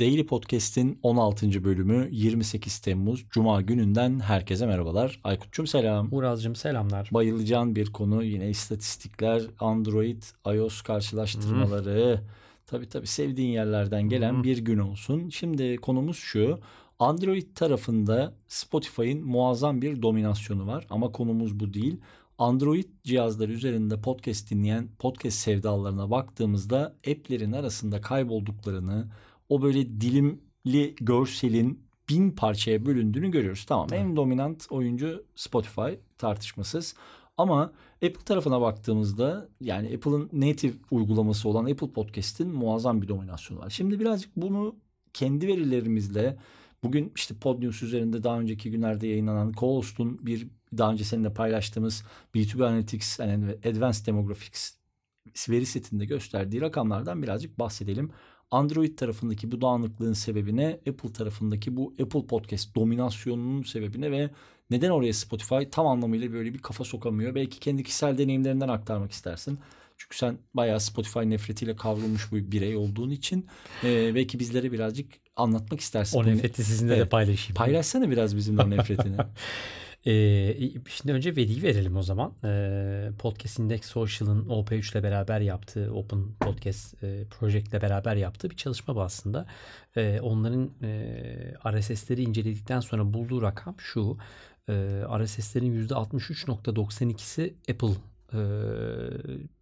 Daily Podcast'in 16. bölümü 28 Temmuz Cuma gününden herkese merhabalar. Aykut'cum selam. Uraz'cığım selamlar. Bayılacağın bir konu yine istatistikler, Android, iOS karşılaştırmaları. Hmm. Tabii tabii sevdiğin yerlerden gelen hmm. bir gün olsun. Şimdi konumuz şu. Android tarafında Spotify'ın muazzam bir dominasyonu var ama konumuz bu değil. Android cihazları üzerinde podcast dinleyen podcast sevdalarına baktığımızda app'lerin arasında kaybolduklarını, o böyle dilimli görselin bin parçaya bölündüğünü görüyoruz. Tamam en dominant oyuncu Spotify tartışmasız. Ama Apple tarafına baktığımızda yani Apple'ın native uygulaması olan Apple Podcast'in muazzam bir dominasyonu var. Şimdi birazcık bunu kendi verilerimizle bugün işte Podnews üzerinde daha önceki günlerde yayınlanan co bir daha önce seninle paylaştığımız B2B Analytics yani Advanced Demographics veri setinde gösterdiği rakamlardan birazcık bahsedelim. Android tarafındaki bu dağınıklığın sebebine, Apple tarafındaki bu Apple Podcast dominasyonunun sebebine ve neden oraya Spotify tam anlamıyla böyle bir kafa sokamıyor? Belki kendi kişisel deneyimlerinden aktarmak istersin. Çünkü sen bayağı Spotify nefretiyle kavrulmuş bir birey olduğun için e, belki bizlere birazcık anlatmak istersin. O nefreti sizinle evet. de paylaşayım. Paylaşsana biraz bizimle nefretini. Ee, şimdi önce veriyi verelim o zaman. Ee, Podcast Index Social'ın OP3 ile beraber yaptığı, Open Podcast e, Project ile beraber yaptığı bir çalışma bu aslında. Ee, onların e, RSS'leri inceledikten sonra bulduğu rakam şu. E, RSS'lerin %63.92'si Apple e,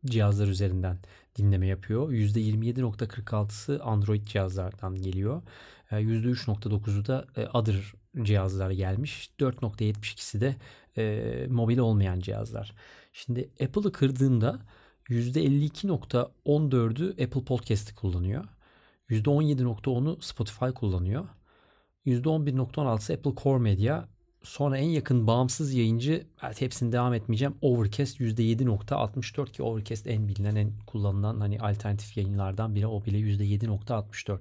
cihazlar üzerinden dinleme yapıyor. %27.46'sı Android cihazlardan geliyor. %3.9'u da e, Other cihazlar gelmiş. 4.72'si de e, mobil olmayan cihazlar. Şimdi Apple'ı kırdığında %52.14'ü Apple Podcast'ı kullanıyor. %17.10'u Spotify kullanıyor. %11.16'sı Apple Core Media. Sonra en yakın bağımsız yayıncı evet hepsini devam etmeyeceğim. Overcast %7.64 ki Overcast en bilinen en kullanılan hani alternatif yayınlardan biri o bile %7.64.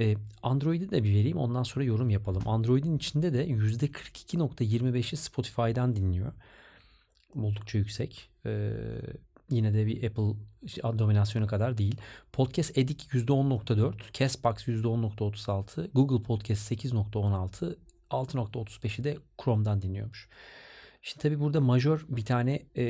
Ee, Android'i de bir vereyim ondan sonra yorum yapalım. Android'in içinde de %42.25'i Spotify'dan dinliyor. Oldukça yüksek. Ee, yine de bir Apple dominasyonu kadar değil. Podcast Edik %10.4, Castbox %10.36, Google Podcast 8.16, 6.35'i de Chrome'dan dinliyormuş. Şimdi tabii burada majör bir tane e,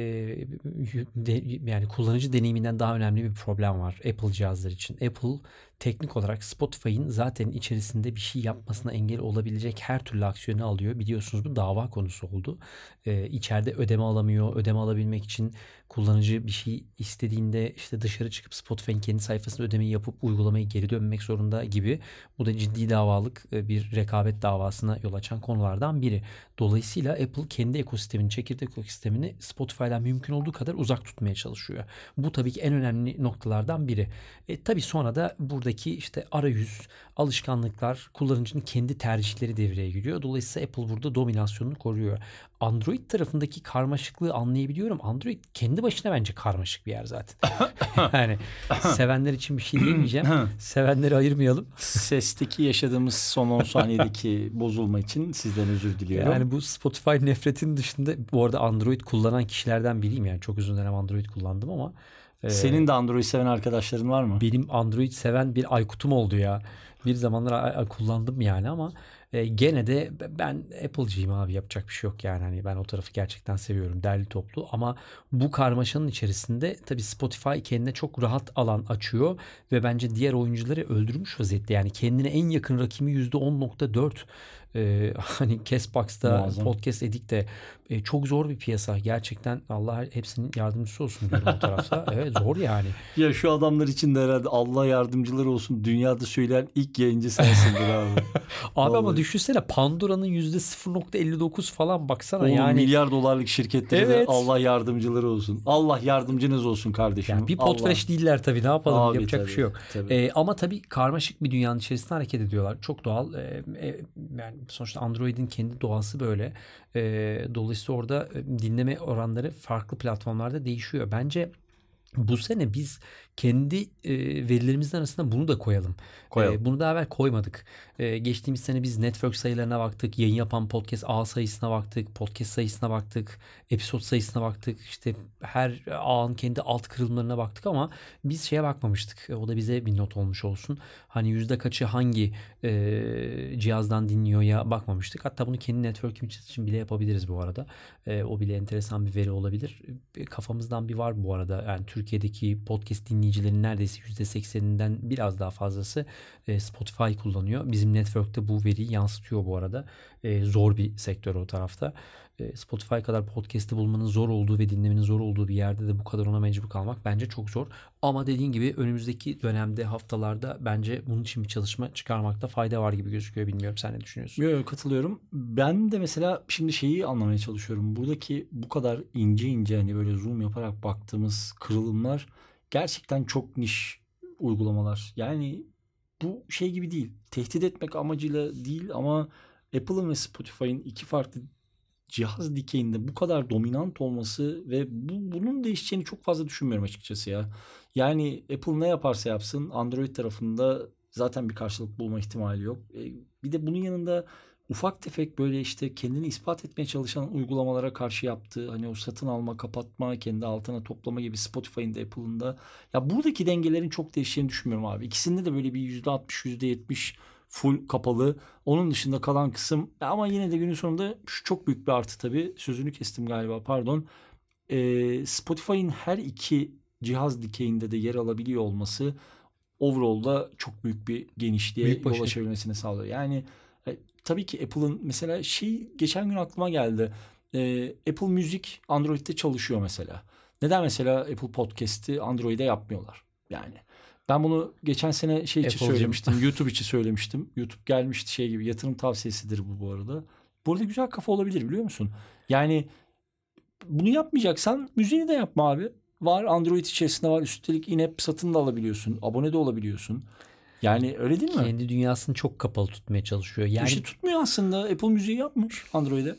de, yani kullanıcı deneyiminden daha önemli bir problem var Apple cihazlar için. Apple teknik olarak Spotify'ın zaten içerisinde bir şey yapmasına engel olabilecek her türlü aksiyonu alıyor. Biliyorsunuz bu dava konusu oldu. Ee, içeride ödeme alamıyor. Ödeme alabilmek için kullanıcı bir şey istediğinde işte dışarı çıkıp Spotify'ın kendi sayfasında ödemeyi yapıp uygulamayı geri dönmek zorunda gibi. Bu da ciddi davalık e, bir rekabet davasına yol açan konulardan biri. Dolayısıyla Apple kendi ekosistemini, çekirdek ekosistemini Spotify'dan mümkün olduğu kadar uzak tutmaya çalışıyor. Bu tabii ki en önemli noktalardan biri. E, tabii sonra da burada buradaki işte arayüz, alışkanlıklar, kullanıcının kendi tercihleri devreye giriyor. Dolayısıyla Apple burada dominasyonunu koruyor. Android tarafındaki karmaşıklığı anlayabiliyorum. Android kendi başına bence karmaşık bir yer zaten. yani sevenler için bir şey diyemeyeceğim. Sevenleri ayırmayalım. Sesteki yaşadığımız son 10 saniyedeki bozulma için sizden özür diliyorum. Yani bu Spotify nefretin dışında bu arada Android kullanan kişilerden biriyim yani. Çok uzun dönem Android kullandım ama ee, Senin de Android seven arkadaşların var mı? Benim Android seven bir Aykut'um oldu ya. Bir zamanlar kullandım yani ama e, gene de ben Apple'cıyım abi yapacak bir şey yok yani. Hani ben o tarafı gerçekten seviyorum derli toplu ama bu karmaşanın içerisinde tabii Spotify kendine çok rahat alan açıyor ve bence diğer oyuncuları öldürmüş vaziyette. Yani kendine en yakın rakibi %10.4 e, hani Castbox'ta Muazzam. Podcast Edik'te e, çok zor bir piyasa. Gerçekten Allah hepsinin yardımcısı olsun diyorum o tarafta. Evet zor yani. Ya şu adamlar için de herhalde Allah yardımcıları olsun. Dünyada söyleyen ilk yayıncı sensindir abi. abi ama düşünsene Pandora'nın %0.59 falan baksana Oğlum, yani. milyar dolarlık şirketleri evet. de Allah yardımcıları olsun. Allah yardımcınız olsun kardeşim. Yani bir potfresh değiller tabii ne yapalım abi, yapacak tabii, bir şey yok. Tabii. Ee, ama tabii karmaşık bir dünyanın içerisinde hareket ediyorlar. Çok doğal. Ee, e, yani sonuçta Android'in kendi doğası böyle. E, dolayısıyla orada dinleme oranları farklı platformlarda değişiyor. Bence bu sene biz kendi e, verilerimizin arasında bunu da koyalım. Koyalım. E, bunu daha evvel koymadık. E, geçtiğimiz sene biz network sayılarına baktık. Yayın yapan podcast ağ sayısına baktık. Podcast sayısına baktık. Episode sayısına baktık. İşte her ağın kendi alt kırılımlarına baktık ama biz şeye bakmamıştık. E, O da bize bir not olmuş olsun. Hani yüzde kaçı hangi e, cihazdan dinliyor ya bakmamıştık. Hatta bunu kendi network'imiz için bile yapabiliriz bu arada. E, o bile enteresan bir veri olabilir. E, Kafamızdan bir var bu arada. Yani Türkiye'deki podcast dinleyicilerin neredeyse yüzde sekseninden biraz daha fazlası e, Spotify kullanıyor. Bizim network'te bu veriyi yansıtıyor bu arada. E, zor bir sektör o tarafta. E, Spotify kadar podcast'i bulmanın zor olduğu ve dinlemenin zor olduğu bir yerde de bu kadar ona mecbur kalmak bence çok zor. Ama dediğin gibi önümüzdeki dönemde haftalarda bence bunun için bir çalışma çıkarmakta fayda var gibi gözüküyor. Bilmiyorum sen ne düşünüyorsun? Yok katılıyorum. Ben de mesela şimdi şeyi anlamaya çalışıyorum. Buradaki bu kadar ince ince hani böyle zoom yaparak baktığımız kırılımlar gerçekten çok niş uygulamalar. Yani bu şey gibi değil. Tehdit etmek amacıyla değil ama Apple'ın ve Spotify'ın iki farklı cihaz dikeyinde bu kadar dominant olması ve bu, bunun değişeceğini çok fazla düşünmüyorum açıkçası ya. Yani Apple ne yaparsa yapsın Android tarafında zaten bir karşılık bulma ihtimali yok. E, bir de bunun yanında ufak tefek böyle işte kendini ispat etmeye çalışan uygulamalara karşı yaptığı hani o satın alma, kapatma, kendi altına toplama gibi Spotify'ın da Apple'ın da ya buradaki dengelerin çok değişeceğini düşünmüyorum abi. İkisinde de böyle bir %60, %70 full kapalı. Onun dışında kalan kısım ama yine de günün sonunda şu çok büyük bir artı tabii. Sözünü kestim galiba pardon. Ee, Spotify'ın her iki cihaz dikeyinde de yer alabiliyor olması overall'da çok büyük bir genişliğe Büyük yol açabilmesini sağlıyor. Yani tabii ki Apple'ın mesela şey geçen gün aklıma geldi. Ee, Apple Music Android'de çalışıyor mesela. Neden mesela Apple Podcast'i Android'e yapmıyorlar? Yani ben bunu geçen sene şey için Apple'cım. söylemiştim. YouTube için söylemiştim. YouTube gelmişti şey gibi yatırım tavsiyesidir bu bu arada. Bu arada güzel kafa olabilir biliyor musun? Yani bunu yapmayacaksan müziğini de yapma abi. Var Android içerisinde var. Üstelik in-app satın da alabiliyorsun. Abone de olabiliyorsun. Yani öyle değil mi? Kendi dünyasını çok kapalı tutmaya çalışıyor. Yani İşte tutmuyor aslında. Apple müziği yapmış Android'e.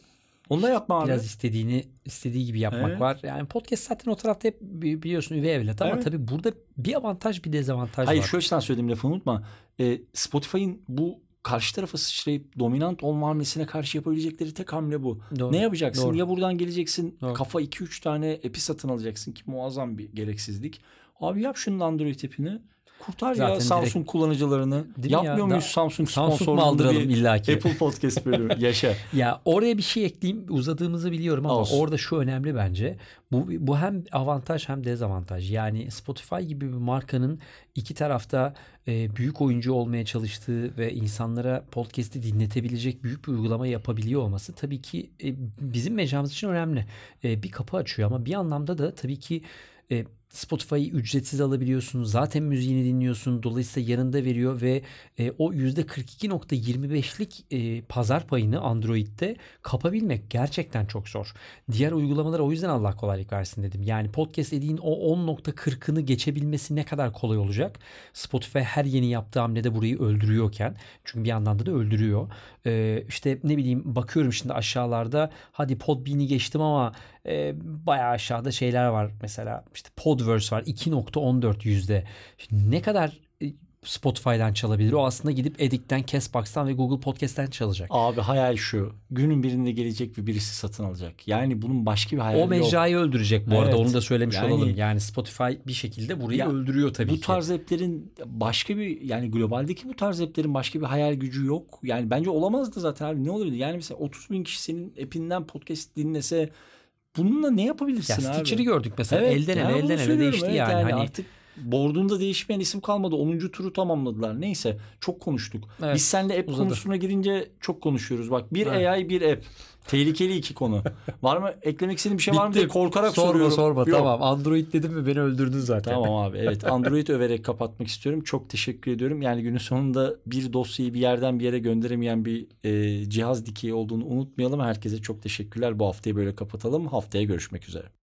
Onu da yapma abi. biraz istediğini istediği gibi yapmak Evet. var. Yani podcast zaten o tarafta hep bi- biliyorsun üvey evlat ama Evet. tabii burada bir avantaj bir dezavantaj Hayır var. şu açıdan söylediğim lafı unutma. Ee, Spotify'ın bu karşı tarafa sıçrayıp dominant olma hamlesine karşı yapabilecekleri tek hamle bu. Doğru. Ne yapacaksın? Doğru. Ya buradan geleceksin Doğru. kafa 2-3 tane app'i satın alacaksın ki muazzam bir gereksizlik. Abi yap şunun Android app'ini. Kurtar Zaten ya direkt- Samsung kullanıcılarını. Değil Yapmıyor ya? muyuz Da- Samsung sponsorluğunda aldıralım illaki? Apple Podcast bölümü? Yaşa. Ya oraya bir şey ekleyeyim uzadığımızı biliyorum ama Olsun. orada şu önemli bence. Bu, bu hem avantaj hem dezavantaj. Yani Spotify gibi bir markanın iki tarafta e, büyük oyuncu olmaya çalıştığı ve insanlara podcast'i dinletebilecek büyük bir uygulama yapabiliyor olması tabii ki e, bizim mecramız için önemli. E, bir kapı açıyor ama bir anlamda da tabii ki e, Spotify'ı ücretsiz alabiliyorsun. Zaten müziğini dinliyorsun. Dolayısıyla yanında veriyor ve e, o %42.25'lik e, pazar payını Android'de kapabilmek gerçekten çok zor. Diğer uygulamalara o yüzden Allah kolaylık versin dedim. Yani podcast dediğin o 10.40'ını geçebilmesi ne kadar kolay olacak? Spotify her yeni yaptığı hamlede burayı öldürüyorken çünkü bir yandan da da öldürüyor. E, işte ne bileyim bakıyorum şimdi aşağılarda hadi Podbean'i geçtim ama e, bayağı aşağıda şeyler var mesela işte Podverse var 2.14 yüzde. Şimdi ne kadar e, Spotify'dan çalabilir? O aslında gidip Edic'ten, Castbox'tan ve Google Podcast'ten çalacak. Abi hayal şu. Günün birinde gelecek ve birisi satın alacak. Yani bunun başka bir hayali O yok. mecrayı öldürecek bu arada. Evet. Onu da söylemiş Yani- olalım. Yani Spotify bir şekilde burayı Ya, öldürüyor tabii bu ki. tarz app'lerin başka bir yani globaldeki bu tarz app'lerin başka bir hayal gücü yok. Yani bence olamazdı zaten abi. Ne olurdu? Yani mesela 30 bin kişi senin app'inden podcast dinlese bununla ne ya yapabilirsin abi? Stitcher'ı gördük mesela. Evet, elden ya ele elden ele değişti Evet, yani. Hani Artık board'unda değişmeyen isim kalmadı. 10. turu tamamladılar. Neyse çok konuştuk. Evet, Biz seninle app uzadı. konusuna girince çok konuşuyoruz. Bak bir Evet. AI bir app. Tehlikeli iki konu. var mı eklemek istediğin bir şey var mı diye korkarak sorma soruyorum. sorma Yok. tamam. Android dedim mi beni öldürdün zaten. Tamam abi evet Android överek kapatmak istiyorum. Çok teşekkür ediyorum. Yani günün sonunda bir dosyayı bir yerden bir yere gönderemeyen bir e, cihaz dikeyi olduğunu unutmayalım. Herkese çok teşekkürler. Bu haftayı böyle kapatalım. Haftaya görüşmek üzere.